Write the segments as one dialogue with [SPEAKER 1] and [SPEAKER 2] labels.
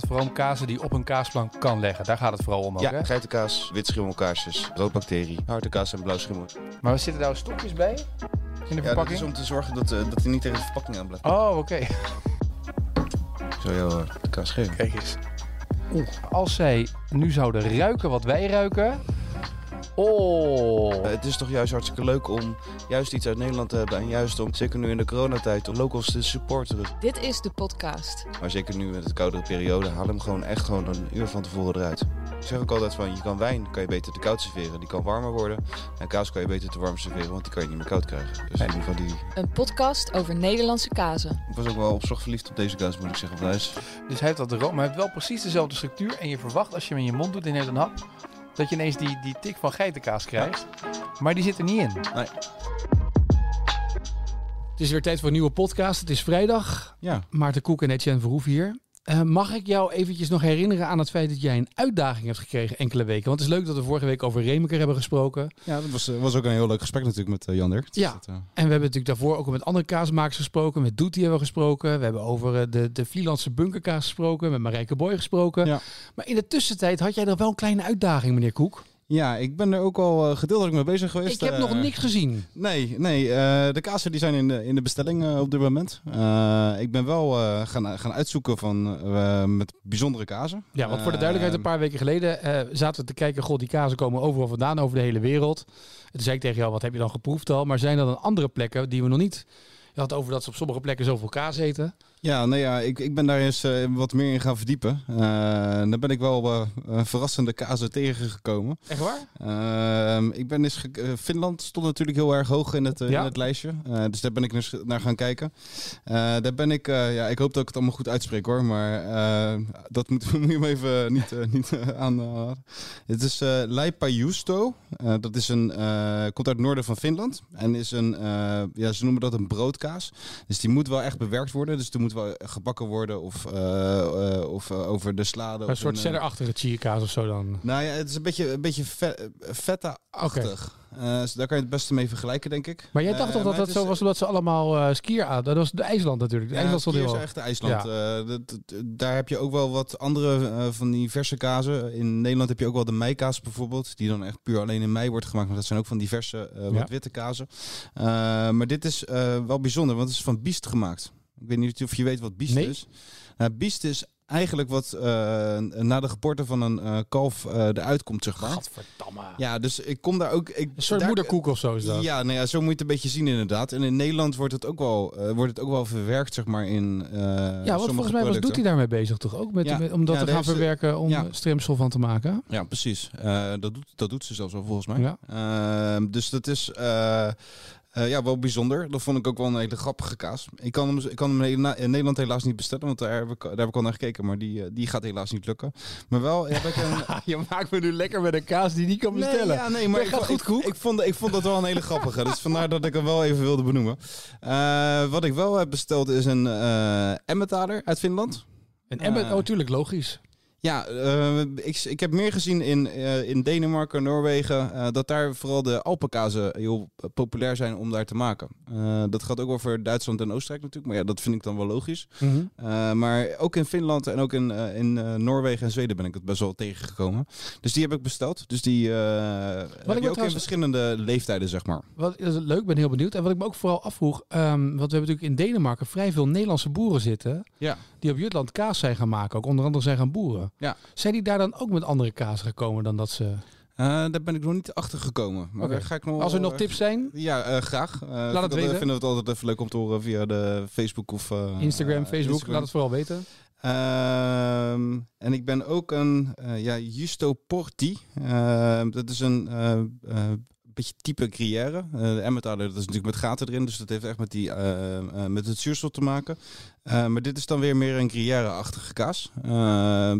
[SPEAKER 1] gaat vooral om kazen die op een kaasplank kan leggen. Daar gaat het vooral om ook,
[SPEAKER 2] Ja,
[SPEAKER 1] hè?
[SPEAKER 2] geitenkaas, wit schimmelkaarsjes, roodbacterie, harde kaas en blauw schimmel.
[SPEAKER 1] Maar er zitten daar stokjes bij? In de
[SPEAKER 2] Ja, dat
[SPEAKER 1] verpakking?
[SPEAKER 2] is om te zorgen dat, eh, dat hij niet tegen de verpakking aan blijft.
[SPEAKER 1] Oh, oké.
[SPEAKER 2] Zal jou de kaas geven.
[SPEAKER 1] Kijk eens. Als zij nu zouden ruiken wat wij ruiken... Oh.
[SPEAKER 2] Eh, het is toch juist hartstikke leuk om juist iets uit Nederland te hebben. En juist om, zeker nu in de coronatijd, om locals te supporten.
[SPEAKER 3] Dit is de podcast.
[SPEAKER 2] Maar zeker nu met de koudere periode, haal hem gewoon echt gewoon een uur van tevoren eruit. Ik zeg ook altijd van, je kan wijn kan je beter te koud serveren, die kan warmer worden. En kaas kan je beter te warm serveren, want die kan je niet meer koud krijgen. Dus in ieder geval die...
[SPEAKER 3] Een podcast over Nederlandse kazen.
[SPEAKER 2] Ik was ook wel op zorg verliefd op deze kaas, moet ik zeggen.
[SPEAKER 1] Dus hij heeft dat room, maar hij heeft wel precies dezelfde structuur. En je verwacht als je hem in je mond doet in neemt een hap, dat je ineens die, die tik van geitenkaas krijgt. Maar die zit er niet in.
[SPEAKER 4] Het is weer tijd voor een nieuwe podcast. Het is vrijdag.
[SPEAKER 2] Ja.
[SPEAKER 4] Maarten Koek en Etienne Verhoef hier. Eh, mag ik jou eventjes nog herinneren aan het feit dat jij een uitdaging hebt gekregen enkele weken? Want het is leuk dat we vorige week over Remeker hebben gesproken.
[SPEAKER 5] Ja, dat was, eh, was ook een heel leuk gesprek natuurlijk met eh, Jan Dirk. Dus
[SPEAKER 4] Ja.
[SPEAKER 5] dat,
[SPEAKER 4] En we hebben natuurlijk daarvoor ook met andere kaasmakers gesproken. Met Doetie hebben we gesproken. We hebben over de, de Vlielandse bunkerkaas gesproken. Met Marijke Boy gesproken.
[SPEAKER 5] Ja.
[SPEAKER 4] Maar in de tussentijd had jij nog wel een kleine uitdaging, meneer Koek.
[SPEAKER 5] Ja, ik ben er ook al uh, gedeeltelijk mee bezig geweest.
[SPEAKER 4] Ik heb
[SPEAKER 5] eh,
[SPEAKER 4] nog niks gezien.
[SPEAKER 5] Nee, nee eh, de kazen die zijn in de, in de bestelling eh, op dit moment. Eh, ik ben wel eh, gaan, gaan uitzoeken van, eh, met bijzondere kazen.
[SPEAKER 4] Ja, want voor de duidelijkheid, een paar weken geleden eh, zaten we te kijken, god, die kazen komen overal vandaan, over de hele wereld. En toen zei ik tegen jou, wat heb je dan geproefd al? Maar zijn er dan andere plekken die we nog niet... Je had over dat ze op sommige plekken zoveel kaas eten.
[SPEAKER 5] Ja, nee, ja ik, ik ben daar eens eh, wat meer in gaan verdiepen. Eh, en daar ben ik wel eh, eh, verrassende kazen tegengekomen.
[SPEAKER 4] Echt waar?
[SPEAKER 5] Ehm, ik ben eens eh, Finland stond natuurlijk heel erg hoog in het, eh,
[SPEAKER 4] Ja.
[SPEAKER 5] in het lijstje. Eh, dus daar ben ik eens naar gaan kijken. Eh, daar ben ik, eh, ja, ik hoop dat ik het allemaal goed uitspreek hoor. Maar eh, dat moet, moet je me even niet, eh, niet eh, aan. eh, het is eh Leipajuusto. Eh, dat is een, eh, komt uit het noorden van Finland. En is een, eh, ja, ze noemen dat een broodkaas. Dus die moet wel echt bewerkt worden. Dus die moet wel gebakken worden of, eh, eh, of eh, over de slade.
[SPEAKER 4] Een
[SPEAKER 5] of
[SPEAKER 4] soort
[SPEAKER 5] eh,
[SPEAKER 4] cheddarachtige chierkaas of zo dan.
[SPEAKER 5] nou ja, het is een beetje, een beetje ve- feta-achtig. Eh, dus daar kan je het beste mee vergelijken, denk ik.
[SPEAKER 4] Maar jij dacht
[SPEAKER 5] Eh,
[SPEAKER 4] toch dat dat zo was omdat ze allemaal eh skier aan. Dat was de IJsland natuurlijk. De
[SPEAKER 5] Ja,
[SPEAKER 4] IJsland heel
[SPEAKER 5] is echt IJsland. Eh, dat- dat- daar heb je ook wel wat andere eh, van die verse kazen. In Nederland heb je ook wel de meikaas bijvoorbeeld. Die dan echt puur alleen in mei wordt gemaakt. Maar dat zijn ook van diverse eh, wat
[SPEAKER 4] Ja.
[SPEAKER 5] witte kazen. Eh, maar dit is eh, wel bijzonder, want het is van biest gemaakt. Ik weet niet of je weet wat biest
[SPEAKER 4] Nee.
[SPEAKER 5] is. Nou, biest is eigenlijk wat eh, na de geboorte van een eh, kalf eh eruit komt, zeg maar.
[SPEAKER 4] Gadverdamme.
[SPEAKER 5] Ja, dus ik kom daar ook... Ik,
[SPEAKER 4] Een soort
[SPEAKER 5] daar-
[SPEAKER 4] moederkoek of zo is dat.
[SPEAKER 5] Ja, nou ja, zo moet je het een beetje zien inderdaad. En in Nederland wordt het ook wel, eh, wordt het ook wel verwerkt, zeg maar, in eh
[SPEAKER 4] Ja, want volgens mij was doet hij daarmee bezig toch ook? Met,
[SPEAKER 5] Ja.
[SPEAKER 4] met- om dat
[SPEAKER 5] Ja,
[SPEAKER 4] te gaan verwerken om
[SPEAKER 5] ja.
[SPEAKER 4] stremsel van te maken.
[SPEAKER 5] Ja, precies. Eh, dat, doet, dat doet ze zelfs wel volgens mij.
[SPEAKER 4] Ja.
[SPEAKER 5] Ehm, dus dat is eh, ja, wel bijzonder. Dat vond ik ook wel een hele grappige kaas. Ik kan hem, ik kan hem in Nederland helaas niet bestellen, want daar heb ik, daar heb ik al naar gekeken. Maar die, eh, die gaat helaas niet lukken. Maar wel heb ik een...
[SPEAKER 4] Je maakt me nu lekker met een kaas die niet kan bestellen.
[SPEAKER 5] Nee, ja, nee, maar
[SPEAKER 4] Dat
[SPEAKER 5] ik,
[SPEAKER 4] gaat
[SPEAKER 5] vond-
[SPEAKER 4] goed,
[SPEAKER 5] ik, ik, vond, ik vond dat wel een hele grappige. Dus vandaar dat ik hem wel even wilde benoemen. Eh, wat ik wel heb besteld is een eh Emmentaler uit Finland.
[SPEAKER 4] En Emmet, oh tuurlijk, logisch.
[SPEAKER 5] Ja, eh, ik, ik heb meer gezien in, eh, in Denemarken, Noorwegen, eh, dat daar vooral de Alpenkazen heel populair zijn om daar te maken. Dat gaat ook over Duitsland en Oostenrijk natuurlijk, maar ja, dat vind ik dan wel logisch.
[SPEAKER 4] Mhm.
[SPEAKER 5] Maar ook in Finland en ook in, in Noorwegen en Zweden ben ik het best wel tegengekomen. Dus die heb ik besteld. Dus die heb je ook in verschillende leeftijden, zeg maar.
[SPEAKER 4] Wat is leuk, ik ben heel benieuwd. En wat ik me ook vooral afvroeg, ehm, want we hebben natuurlijk in Denemarken vrij veel Nederlandse boeren zitten.
[SPEAKER 5] Ja.
[SPEAKER 4] Die op Jutland kaas zijn gaan maken, ook onder andere zijn gaan boeren.
[SPEAKER 5] Ja.
[SPEAKER 4] Zijn die daar dan ook met andere kaas gekomen dan dat ze...
[SPEAKER 5] Eh, daar ben ik nog niet achter gekomen. Maar ga ik nog
[SPEAKER 4] Als er nog tips zijn,
[SPEAKER 5] Ja, eh, graag. Eh,
[SPEAKER 4] het
[SPEAKER 5] dat,
[SPEAKER 4] weten.
[SPEAKER 5] vinden we het altijd even leuk om te horen via de Facebook of
[SPEAKER 4] Instagram, Facebook,
[SPEAKER 5] Instagram.
[SPEAKER 4] laat het vooral weten.
[SPEAKER 5] Ehm, en ik ben ook een uh, ja, Justo Porti. Uh, dat is een uh, beetje type Gruyère. de Emmentaler, dat is natuurlijk met gaten erin, dus dat heeft echt met, die, met het zuurstof te maken. maar dit is dan weer meer een Gruyère-achtige kaas.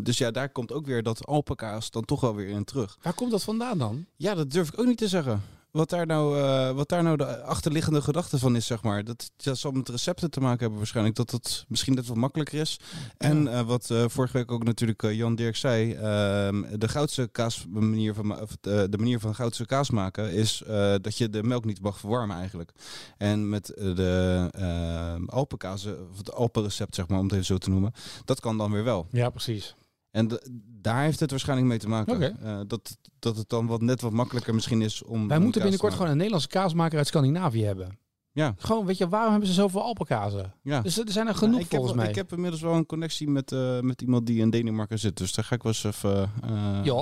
[SPEAKER 5] dus ja, daar komt ook weer dat Alpenkaas dan toch wel weer in terug.
[SPEAKER 4] Waar komt dat vandaan dan?
[SPEAKER 5] Ja, dat durf ik ook niet te zeggen. Wat daar nou, eh, wat daar nou de achterliggende gedachte van is, zeg maar. Dat, dat zal met recepten te maken hebben waarschijnlijk. Dat het misschien net wat makkelijker is. En eh, wat eh, vorige week ook natuurlijk Jan Dirk zei. ehm, de goudse kaas manier van, of, de manier van goudse kaas maken is dat je de melk niet mag verwarmen eigenlijk. En met de ehm Alpenkaas, of het Alpenrecept zeg maar, om het even zo te noemen. Dat kan dan weer wel.
[SPEAKER 4] Ja, precies.
[SPEAKER 5] En daar heeft het waarschijnlijk mee te maken. Eh, dat, dat het dan wat, net wat makkelijker misschien is om.
[SPEAKER 4] Wij moeten binnenkort gewoon een Nederlandse kaasmaker uit Scandinavië hebben.
[SPEAKER 5] Ja,
[SPEAKER 4] Gewoon, weet je, waarom hebben ze zoveel Alpenkazen?
[SPEAKER 5] ja.
[SPEAKER 4] Dus er zijn er
[SPEAKER 5] Ja,
[SPEAKER 4] genoeg
[SPEAKER 5] ik
[SPEAKER 4] volgens
[SPEAKER 5] heb,
[SPEAKER 4] mij.
[SPEAKER 5] Ik heb inmiddels wel een connectie met, eh, met iemand die in Denemarken zit. Dus daar ga ik wel eens even... eh,
[SPEAKER 4] Ja.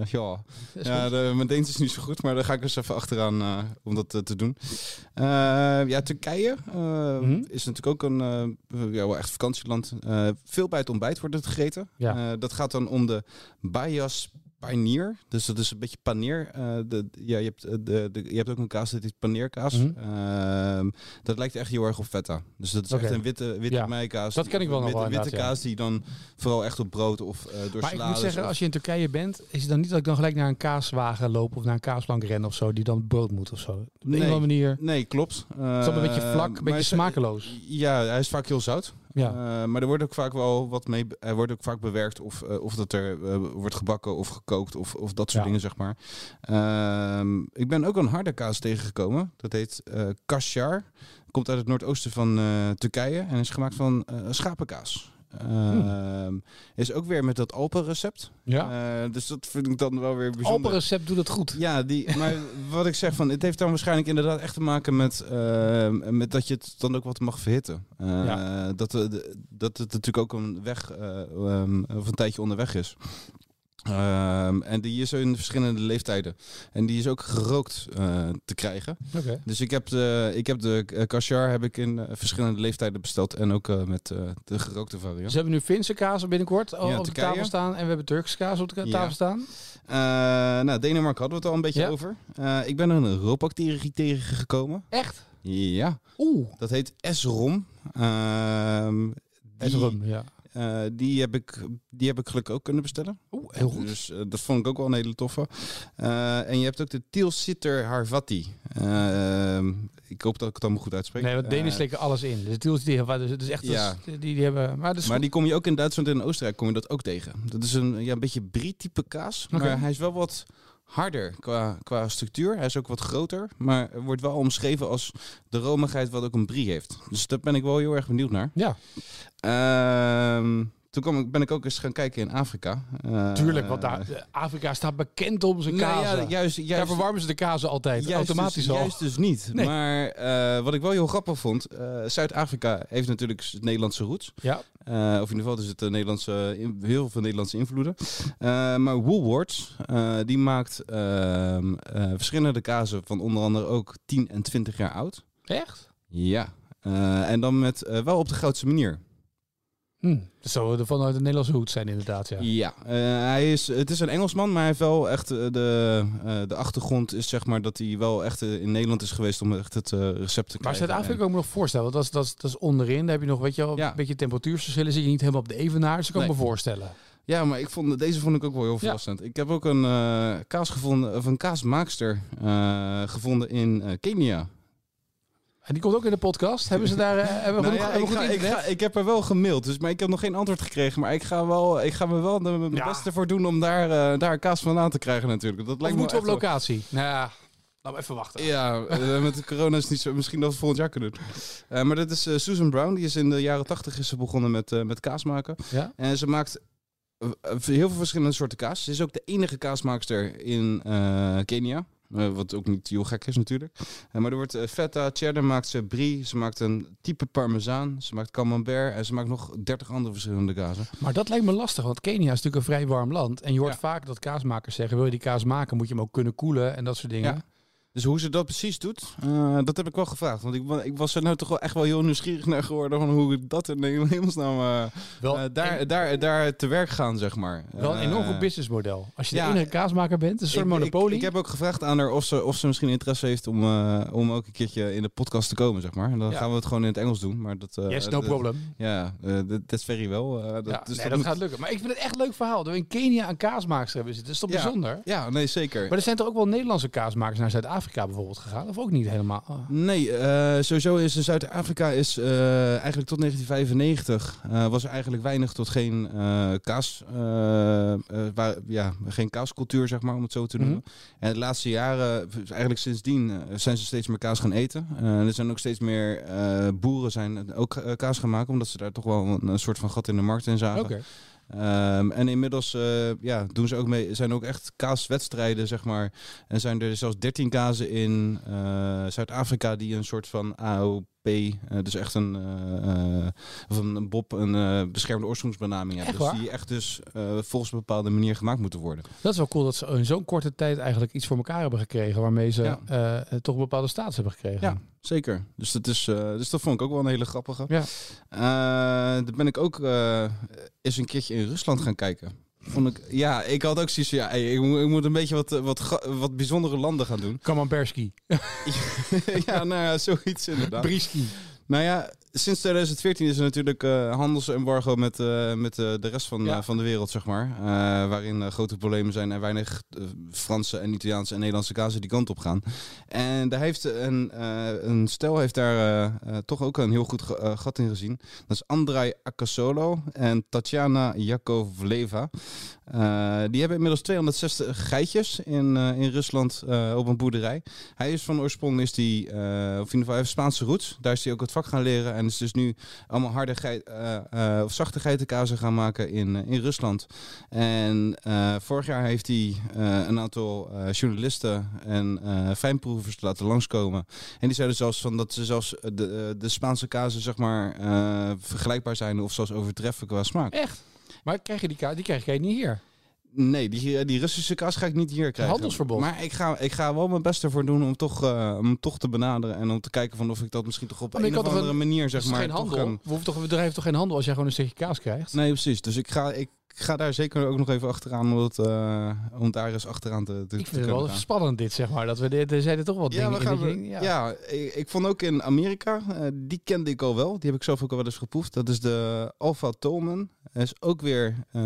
[SPEAKER 5] eh, ja. Ja de, mijn Deens is niet zo goed, maar daar ga ik eens even achteraan om dat te doen. Ja, Turkije
[SPEAKER 4] Mhm.
[SPEAKER 5] is natuurlijk ook een ja, wel echt vakantieland. Veel bij het ontbijt wordt het gegeten.
[SPEAKER 4] Ja.
[SPEAKER 5] Dat gaat dan om de Bayas Panier. Dus dat is een beetje paneer. Eh, de, ja, je, hebt, eh, de, de, je hebt ook een kaas, dat is paneerkaas. Ehm, dat lijkt echt heel erg op feta. Dus dat is echt een witte, witte
[SPEAKER 4] Ja.
[SPEAKER 5] meikaas.
[SPEAKER 4] Dat ken ik wel nog
[SPEAKER 5] witte,
[SPEAKER 4] wel
[SPEAKER 5] Witte kaas die dan vooral echt op brood of eh door
[SPEAKER 4] Maar ik moet zeggen, als je in Turkije bent, is het dan niet dat ik dan gelijk naar een kaaswagen loop of naar een kaasplank ren of zo, die dan brood moet of zo. Op
[SPEAKER 5] Nee.
[SPEAKER 4] andere manier.
[SPEAKER 5] Nee, klopt.
[SPEAKER 4] Het is een beetje
[SPEAKER 5] Eh,
[SPEAKER 4] vlak, een beetje smakeloos.
[SPEAKER 5] Ja, hij is vaak heel zout.
[SPEAKER 4] Ja.
[SPEAKER 5] Eh, maar er wordt ook vaak wel wat mee. Er wordt ook vaak bewerkt of, eh, of dat er eh, wordt gebakken of gekookt of, of dat soort
[SPEAKER 4] Ja.
[SPEAKER 5] dingen, zeg maar. Ehm, ik ben ook een harde kaas tegengekomen. Dat heet kaşar. Komt uit het noordoosten van Turkije en is gemaakt van schapenkaas. Ehm, Is ook weer met dat Alpenrecept.
[SPEAKER 4] ja.
[SPEAKER 5] Eh, dus dat vind ik dan wel weer bijzonder.
[SPEAKER 4] Alpenrecept doet het goed.
[SPEAKER 5] Ja, die, maar wat ik zeg van, het heeft dan waarschijnlijk inderdaad echt te maken met, eh, met dat je het dan ook wat mag verhitten. Eh,
[SPEAKER 4] Ja.
[SPEAKER 5] dat, de- dat het natuurlijk ook een weg eh, ehm, of een tijdje onderweg is. Ehm, en die is in verschillende leeftijden. En die is ook gerookt eh, te krijgen. Dus ik heb de, ik heb de kashar heb ik in eh, verschillende leeftijden besteld. En ook eh, met eh, de gerookte variant.
[SPEAKER 4] Dus we hebben nu Finse kaas binnenkort
[SPEAKER 5] Ja,
[SPEAKER 4] op de tafel staan en we hebben Turkse kaas op de
[SPEAKER 5] Ja.
[SPEAKER 4] tafel staan.
[SPEAKER 5] Eh, nou, Denemarken hadden we het al een beetje
[SPEAKER 4] Ja.
[SPEAKER 5] over. Eh, ik ben een roodbacterie tegengekomen.
[SPEAKER 4] Echt?
[SPEAKER 5] Ja.
[SPEAKER 4] Oeh.
[SPEAKER 5] Dat heet Esrom. Ehm, die,
[SPEAKER 4] Esrum, ja.
[SPEAKER 5] Eh, die, heb ik, die heb ik gelukkig ook kunnen bestellen.
[SPEAKER 4] Oeh, heel goed.
[SPEAKER 5] Dus eh, dat vond ik ook wel een hele toffe. Eh, en je hebt ook de Tilsiter Harvati. Ik hoop dat ik het allemaal goed uitspreek.
[SPEAKER 4] Nee, want Denen slikken alles in. Dus die hebben, dus het is echt,
[SPEAKER 5] Ja.
[SPEAKER 4] die, die hebben, maar
[SPEAKER 5] maar die kom je ook in Duitsland en in Oostenrijk kom je dat ook tegen. Dat is een, ja, een beetje brie-type kaas. Maar hij is wel wat harder qua, qua structuur. Hij is ook wat groter. Maar wordt wel omschreven als de romigheid wat ook een brie heeft. Dus daar ben ik wel heel erg benieuwd naar.
[SPEAKER 4] Ja,
[SPEAKER 5] Ehm, toen kwam ik, ben ik ook eens gaan kijken in Afrika. Eh,
[SPEAKER 4] tuurlijk. Want daar, eh, Afrika staat bekend om zijn kazen.
[SPEAKER 5] ja, juist, juist,
[SPEAKER 4] daar verwarmen ze de kazen altijd,
[SPEAKER 5] juist
[SPEAKER 4] automatisch
[SPEAKER 5] dus,
[SPEAKER 4] al.
[SPEAKER 5] Juist dus niet.
[SPEAKER 4] Nee.
[SPEAKER 5] Maar eh, wat ik wel heel grappig vond, Zuid-Afrika heeft natuurlijk het Nederlandse roots.
[SPEAKER 4] Ja,
[SPEAKER 5] of in ieder geval er zitten Nederlandse, heel veel Nederlandse invloeden. Maar Woolworths, die maakt ehm, eh, verschillende kazen van onder andere ook 10 en 20 jaar oud.
[SPEAKER 4] echt?
[SPEAKER 5] Ja. En dan met wel op de grootste manier.
[SPEAKER 4] Hm. Dat zou er vanuit de Nederlandse hoed zijn inderdaad, ja.
[SPEAKER 5] Ja, eh, hij is, het is een Engelsman, maar hij heeft wel echt eh, de, eh, de achtergrond is zeg maar dat hij wel echt in Nederland is geweest om echt het recept te
[SPEAKER 4] Maar
[SPEAKER 5] krijgen.
[SPEAKER 4] Zuid-Afrika kan ik me nog voorstellen, want dat is, dat, is, onderin. Daar heb je nog, weet je wel,
[SPEAKER 5] Ja.
[SPEAKER 4] een beetje temperatuurverschillen. Zit je niet helemaal op de evenaar, dus ik kan
[SPEAKER 5] Nee.
[SPEAKER 4] me voorstellen.
[SPEAKER 5] Ja, maar ik vond, deze vond ik ook wel heel verrassend. Ik heb ook een kaas gevonden, of een kaasmaakster gevonden in Kenia.
[SPEAKER 4] En die komt ook in de podcast. Hebben ze daar eh, hebben we
[SPEAKER 5] Nou
[SPEAKER 4] genoeg,
[SPEAKER 5] ja,
[SPEAKER 4] hebben
[SPEAKER 5] ik,
[SPEAKER 4] we goed
[SPEAKER 5] ga, ik, ga, ik heb er wel gemaild, dus, maar ik heb nog geen antwoord gekregen. Maar ik ga, wel, ik ga me wel de- mijn
[SPEAKER 4] Ja.
[SPEAKER 5] beste voor doen om daar, eh, daar kaas vandaan te krijgen natuurlijk. Dat
[SPEAKER 4] Of
[SPEAKER 5] lijkt me
[SPEAKER 4] moeten we op
[SPEAKER 5] wel-
[SPEAKER 4] locatie? Nou ja, laten we even wachten.
[SPEAKER 5] Ja, eh, met de corona is het niet zo. Misschien dat we volgend jaar kunnen doen. Eh, maar dat is Susan Brown. Die is in de jaren tachtig is ze begonnen met, eh, met kaas maken.
[SPEAKER 4] Ja?
[SPEAKER 5] En ze maakt heel veel verschillende soorten kaas. Ze is ook de enige kaasmaakster in eh, Kenia. Eh, wat ook niet heel gek is natuurlijk. Eh, maar er wordt eh, feta, cheddar maakt ze, brie. Ze maakt een type parmezaan. Ze maakt camembert. En ze maakt nog 30 andere verschillende kazen.
[SPEAKER 4] Maar dat lijkt me lastig, want Kenia is natuurlijk een vrij warm land. En je hoort
[SPEAKER 5] Ja.
[SPEAKER 4] vaak dat kaasmakers zeggen, wil je die kaas maken, moet je hem ook kunnen koelen en dat soort dingen.
[SPEAKER 5] Ja. Dus hoe ze dat precies doet, eh, dat heb ik wel gevraagd. Want ik, ik was er nou toch wel echt wel heel nieuwsgierig naar geworden van hoe dat in hemelsnaam eh
[SPEAKER 4] Wel,
[SPEAKER 5] eh, daar, daar, daar te werk gaan, zeg maar.
[SPEAKER 4] wel een enorm goed businessmodel. Als je
[SPEAKER 5] ja,
[SPEAKER 4] de enige kaasmaker bent, een soort
[SPEAKER 5] ik-
[SPEAKER 4] monopolie.
[SPEAKER 5] Ik, ik heb ook gevraagd aan haar of ze, of ze misschien interesse heeft om, om ook een keertje in de podcast te komen, zeg maar. En dan
[SPEAKER 4] Ja.
[SPEAKER 5] gaan we het gewoon in het Engels doen. Maar dat,
[SPEAKER 4] yes, no
[SPEAKER 5] dat-
[SPEAKER 4] problem.
[SPEAKER 5] Ja, dat is very wel. dat,
[SPEAKER 4] ja,
[SPEAKER 5] dus
[SPEAKER 4] nee,
[SPEAKER 5] dat
[SPEAKER 4] dat
[SPEAKER 5] moet-
[SPEAKER 4] gaat lukken. Maar ik vind het echt een leuk verhaal. Dat we in Kenia een kaasmaakster hebben zitten. Dat is toch bijzonder?
[SPEAKER 5] Ja, nee, zeker.
[SPEAKER 4] Maar er zijn toch ook wel Nederlandse kaasmakers naar Zuid-Afrika Zuid-Afrika bijvoorbeeld gegaan? Of ook niet helemaal? Ah.
[SPEAKER 5] Nee, eh, sowieso is in Zuid-Afrika is eh, eigenlijk tot 1995 eh, was er eigenlijk weinig tot geen eh, kaas, eh, eh, waar, ja, geen kaascultuur zeg maar, om het zo te
[SPEAKER 4] Mhm.
[SPEAKER 5] noemen. En de laatste jaren, eigenlijk sindsdien, eh, zijn ze steeds meer kaas gaan eten. Eh, er zijn ook steeds meer eh, boeren zijn ook eh, kaas gaan maken, omdat ze daar toch wel een, een soort van gat in de markt in zagen. Ehm, en inmiddels eh, ja, doen ze ook mee, zijn ook echt kaaswedstrijden, zeg maar. En zijn er zelfs 13 kazen in eh, Zuid-Afrika die een soort van AOP, eh, dus echt een, eh, eh, of een, een BOP, een eh, beschermde oorsprongsbenaming hebben. Dus die echt dus eh, volgens een bepaalde manier gemaakt moeten worden.
[SPEAKER 4] Dat is wel cool dat ze in zo'n korte tijd eigenlijk iets voor elkaar hebben gekregen. Waarmee ze
[SPEAKER 5] Ja.
[SPEAKER 4] eh, toch een bepaalde status hebben gekregen.
[SPEAKER 5] Ja, zeker. Dus dat, is, eh, dus dat vond ik ook wel een hele grappige.
[SPEAKER 4] Ja.
[SPEAKER 5] Eh, daar ben ik ook eh, eens een keertje in Rusland gaan kijken. Vond ik, ja, ik had ook zoiets van, ja, hey, ik, moet, ik moet een beetje wat, eh, wat, wat bijzondere landen gaan doen.
[SPEAKER 4] Kamamberski.
[SPEAKER 5] ja, nou ja, zoiets inderdaad.
[SPEAKER 4] Brieski.
[SPEAKER 5] Nou ja, sinds 2014 is er natuurlijk eh handelsembargo met, eh, met eh, de rest van,
[SPEAKER 4] Ja.
[SPEAKER 5] van de wereld, zeg maar. Waarin grote problemen zijn en weinig Franse en Italiaanse en Nederlandse kazen die kant op gaan. En daar heeft een, een stel heeft daar toch ook een heel goed gat in gezien. Dat is Andrei Akasolo en Tatjana Jakovleva. Die hebben inmiddels 260 geitjes in, in Rusland op een boerderij. Hij is van oorsprong is die, of in ieder geval hij heeft Spaanse roots. Daar is hij ook het vak gaan leren en is dus nu allemaal harde eh, of zachte geitenkazen gaan maken in, eh, in Rusland. En vorig jaar heeft hij een aantal journalisten en fijnproevers laten langskomen. En die zeiden zelfs van dat ze zelfs de, de Spaanse kazen zeg maar vergelijkbaar zijn of zelfs overtreffen qua smaak.
[SPEAKER 4] Echt? Maar krijg je die kaart? Die krijg je niet hier.
[SPEAKER 5] Nee, die, die Russische kaas ga ik niet hier krijgen.
[SPEAKER 4] Handelsverbod.
[SPEAKER 5] Maar ik ga, ik ga wel mijn best ervoor doen om toch, eh, om toch te benaderen. En om te kijken van of ik dat misschien toch op
[SPEAKER 4] Maar je
[SPEAKER 5] een
[SPEAKER 4] kan
[SPEAKER 5] of andere
[SPEAKER 4] een-
[SPEAKER 5] manier zeg
[SPEAKER 4] is
[SPEAKER 5] maar.
[SPEAKER 4] geen handel.
[SPEAKER 5] gaan-
[SPEAKER 4] We, hoeven toch, we bedrijven toch geen handel als jij gewoon een stukje kaas krijgt?
[SPEAKER 5] Nee, precies. Dus ik ga, ik ga daar zeker ook nog even achteraan om, het, eh, om daar eens achteraan te, te,
[SPEAKER 4] Ik
[SPEAKER 5] te
[SPEAKER 4] vind het wel
[SPEAKER 5] gaan.
[SPEAKER 4] spannend dit, zeg maar. Dat we dit, er zijn er toch wat
[SPEAKER 5] Ja,
[SPEAKER 4] dingen
[SPEAKER 5] we gaan we-
[SPEAKER 4] denkt,
[SPEAKER 5] ja, ik, ik vond ook in Amerika, eh, die kende ik al wel. Die heb ik zelf ook al wel eens geproefd. Dat is de Alpha Tolman. Dat is ook weer eh,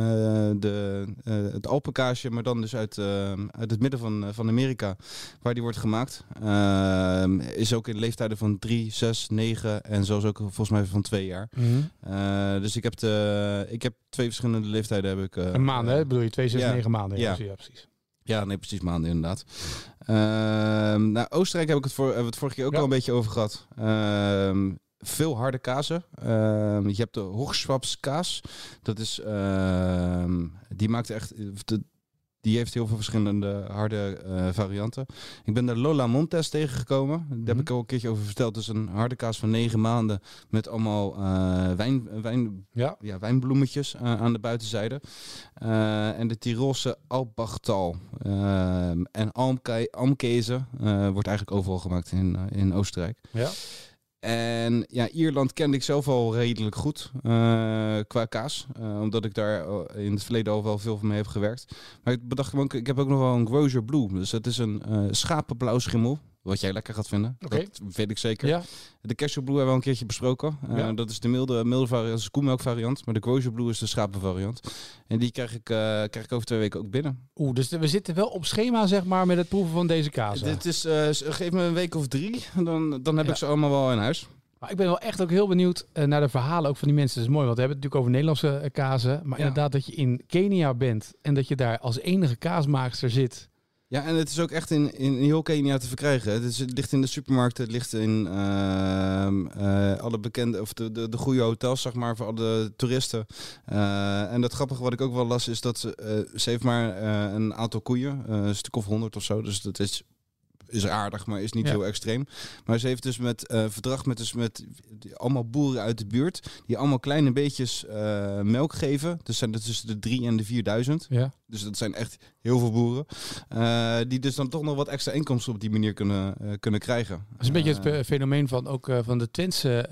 [SPEAKER 5] de, eh, het Alpenkaasje, maar dan dus uit, eh, uit het midden van, van Amerika, waar die wordt gemaakt. Ehm, is ook in leeftijden van 3, 6, 9 en zelfs ook volgens mij van 2 jaar.
[SPEAKER 4] Mhm.
[SPEAKER 5] Dus ik heb, de, ik heb twee verschillende leeftijden. Heb ik,
[SPEAKER 4] Een maand, hè? Bedoel je 2, 6,
[SPEAKER 5] ja.
[SPEAKER 4] 9 maanden? Ja,
[SPEAKER 5] Ja.
[SPEAKER 4] precies, ja, precies.
[SPEAKER 5] ja, nee, precies maanden inderdaad. Ehm nou, Oostenrijk heb ik het, voor, hebben we het vorige keer ook
[SPEAKER 4] Ja.
[SPEAKER 5] al een beetje over gehad. Ehm, veel harde kazen. Ehm, je hebt de Hochschwabs kaas. Dat is, ehm, die maakt echt, de, die heeft heel veel verschillende harde eh, varianten. Ik ben de Lola Montes tegengekomen. Daar heb
[SPEAKER 4] Mhm.
[SPEAKER 5] ik al een keertje over verteld. Dat is een harde kaas van negen maanden met allemaal eh, wijn, wijn,
[SPEAKER 4] Ja.
[SPEAKER 5] ja, wijnbloemetjes eh, aan de buitenzijde. En de Tirolse Alpbachtal ehm, en Almke Almkezen wordt eigenlijk overal gemaakt in, in Oostenrijk.
[SPEAKER 4] Ja.
[SPEAKER 5] En ja, Ierland kende ik zelf al redelijk goed eh, qua kaas. eh, omdat ik daar al in het verleden al wel veel van mee heb gewerkt. Maar ik bedacht ik heb ook nog wel een Grosier Blue. Dus dat is een eh schapenblauw schimmel. Wat jij lekker gaat vinden. Dat weet ik zeker.
[SPEAKER 4] Ja.
[SPEAKER 5] De Cashew Blue hebben we al een keertje besproken. Eh,
[SPEAKER 4] Ja.
[SPEAKER 5] Dat is de milde, milde variant, dat is de koemelk variant. Maar de Grosier Blue is de schapenvariant. En die krijg ik, eh, krijg ik over twee weken ook binnen.
[SPEAKER 4] Oeh, dus we zitten wel op schema, zeg maar, met het proeven van deze kaas.
[SPEAKER 5] Dit is, eh, geef me een week of drie, dan, dan heb
[SPEAKER 4] Ja.
[SPEAKER 5] ik ze allemaal wel in huis.
[SPEAKER 4] Maar ik ben wel echt ook heel benieuwd naar de verhalen ook van die mensen. Dat is mooi, want we hebben het natuurlijk over Nederlandse kazen. Maar inderdaad dat je in Kenia bent en dat je daar als enige kaasmaakster zit.
[SPEAKER 5] Ja, en het is ook echt in, in heel Kenia te verkrijgen. Het, is, het ligt in de supermarkten, het ligt in ehm, eh, alle bekende, of de, de, de goede hotels, zeg maar, voor alle toeristen. Eh, en het grappige wat ik ook wel las, is dat ze, eh, ze heeft maar een aantal koeien, een stuk of honderd of zo. Dus dat is, is aardig, maar is niet
[SPEAKER 4] Ja.
[SPEAKER 5] heel extreem. Maar ze heeft dus met eh, verdrag met, dus met die- allemaal boeren uit de buurt, die allemaal kleine beetjes melk geven. Dus zijn er tussen de drie en de 4000.
[SPEAKER 4] Ja.
[SPEAKER 5] Dus dat zijn echt heel veel boeren. eh, die dus dan toch nog wat extra inkomsten op die manier kunnen, eh, kunnen krijgen.
[SPEAKER 4] Dat is een beetje het
[SPEAKER 5] Eh,
[SPEAKER 4] fenomeen van ook van de Twentse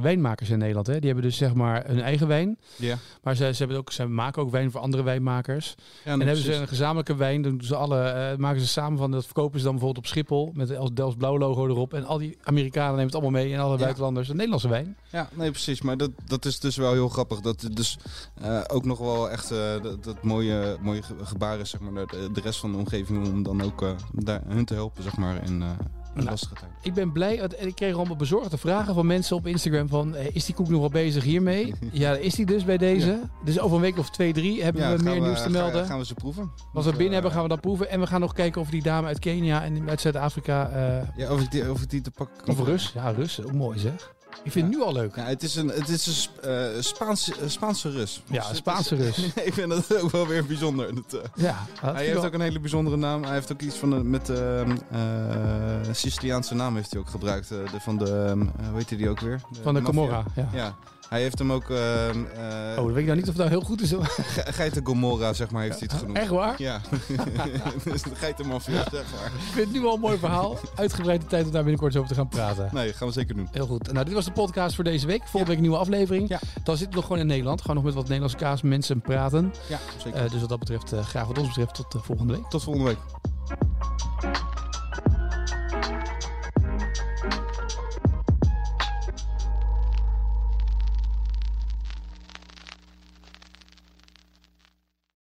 [SPEAKER 4] wijnmakers in Nederland. Hè. Die hebben dus zeg maar hun eigen wijn.
[SPEAKER 5] ja.
[SPEAKER 4] Maar ze, ze, hebben ook, ze maken ook wijn voor andere wijnmakers.
[SPEAKER 5] ja
[SPEAKER 4] en hebben ze een gezamenlijke wijn. Dan doen ze alle, maken ze samen van. Dat verkopen ze dan bijvoorbeeld op Schiphol. Met het Dels Blauw logo erop. En al die Amerikanen nemen het allemaal mee. En alle
[SPEAKER 5] Ja.
[SPEAKER 4] buitenlanders. Een Nederlandse wijn.
[SPEAKER 5] Ja, nee, precies. Maar dat, dat is dus wel heel grappig. Dat dus ook nog wel echt dat, dat mooie, mooie ge- gebaar is zeg maar, de, de rest van de omgeving om dan ook eh, daar, hun te helpen zeg maar, in, in
[SPEAKER 4] Nou,
[SPEAKER 5] lastige tijd.
[SPEAKER 4] Ik ben blij. Ik kreeg allemaal bezorgde vragen van mensen op Instagram van... eh, is die koek nog wel bezig hiermee? ja, is die dus bij deze. Dus over een week of twee, drie hebben we
[SPEAKER 5] gaan
[SPEAKER 4] meer nieuws te
[SPEAKER 5] gaan-
[SPEAKER 4] melden.
[SPEAKER 5] Gaan we ze proeven.
[SPEAKER 4] Wat we binnen hebben gaan we dat proeven. En we gaan nog kijken of die dame uit Kenia en uit Zuid-Afrika... eh
[SPEAKER 5] Ja, of ik die, of ik die te pakken kan
[SPEAKER 4] of Rus. Ja, Rus. Ook mooi zeg. Ik vind het nu al leuk.
[SPEAKER 5] Ja, het is een, het is een eh, Spaanse, Spaanse Rus.
[SPEAKER 4] Ja, een Spaanse
[SPEAKER 5] is-
[SPEAKER 4] Rus.
[SPEAKER 5] ik vind dat ook wel weer bijzonder. Dat, eh,
[SPEAKER 4] Ja,
[SPEAKER 5] hij heeft ook een hele bijzondere naam. Hij heeft ook iets van een, met ehm eh Siciliaanse naam heeft hij ook gebruikt. de, van de, ehm, eh, hoe heet die ook weer?
[SPEAKER 4] van de. Comorra. Ja.
[SPEAKER 5] Ja, hij heeft hem ook... ehm
[SPEAKER 4] Oh,
[SPEAKER 5] eh
[SPEAKER 4] dan weet ik nou niet of dat heel goed is.
[SPEAKER 5] Ge- Geiten Gomorra, zeg maar, heeft hij het genoemd.
[SPEAKER 4] Echt waar?
[SPEAKER 5] Ja, dus de geitenmafia, zeg maar.
[SPEAKER 4] Ik vind het nu al een mooi verhaal. Uitgebreide tijd om daar binnenkort eens over te gaan praten.
[SPEAKER 5] Nee, gaan we zeker doen.
[SPEAKER 4] Heel goed. Nou, dit was de podcast voor deze week. Volgende week een nieuwe aflevering.
[SPEAKER 5] Ja.
[SPEAKER 4] Dan zitten we nog gewoon in Nederland. We nog met wat Nederlandse kaas mensen praten.
[SPEAKER 5] Ja, zeker.
[SPEAKER 4] Eh, dus wat dat betreft, eh, graag wat ons betreft, tot de volgende week.
[SPEAKER 5] Tot volgende week.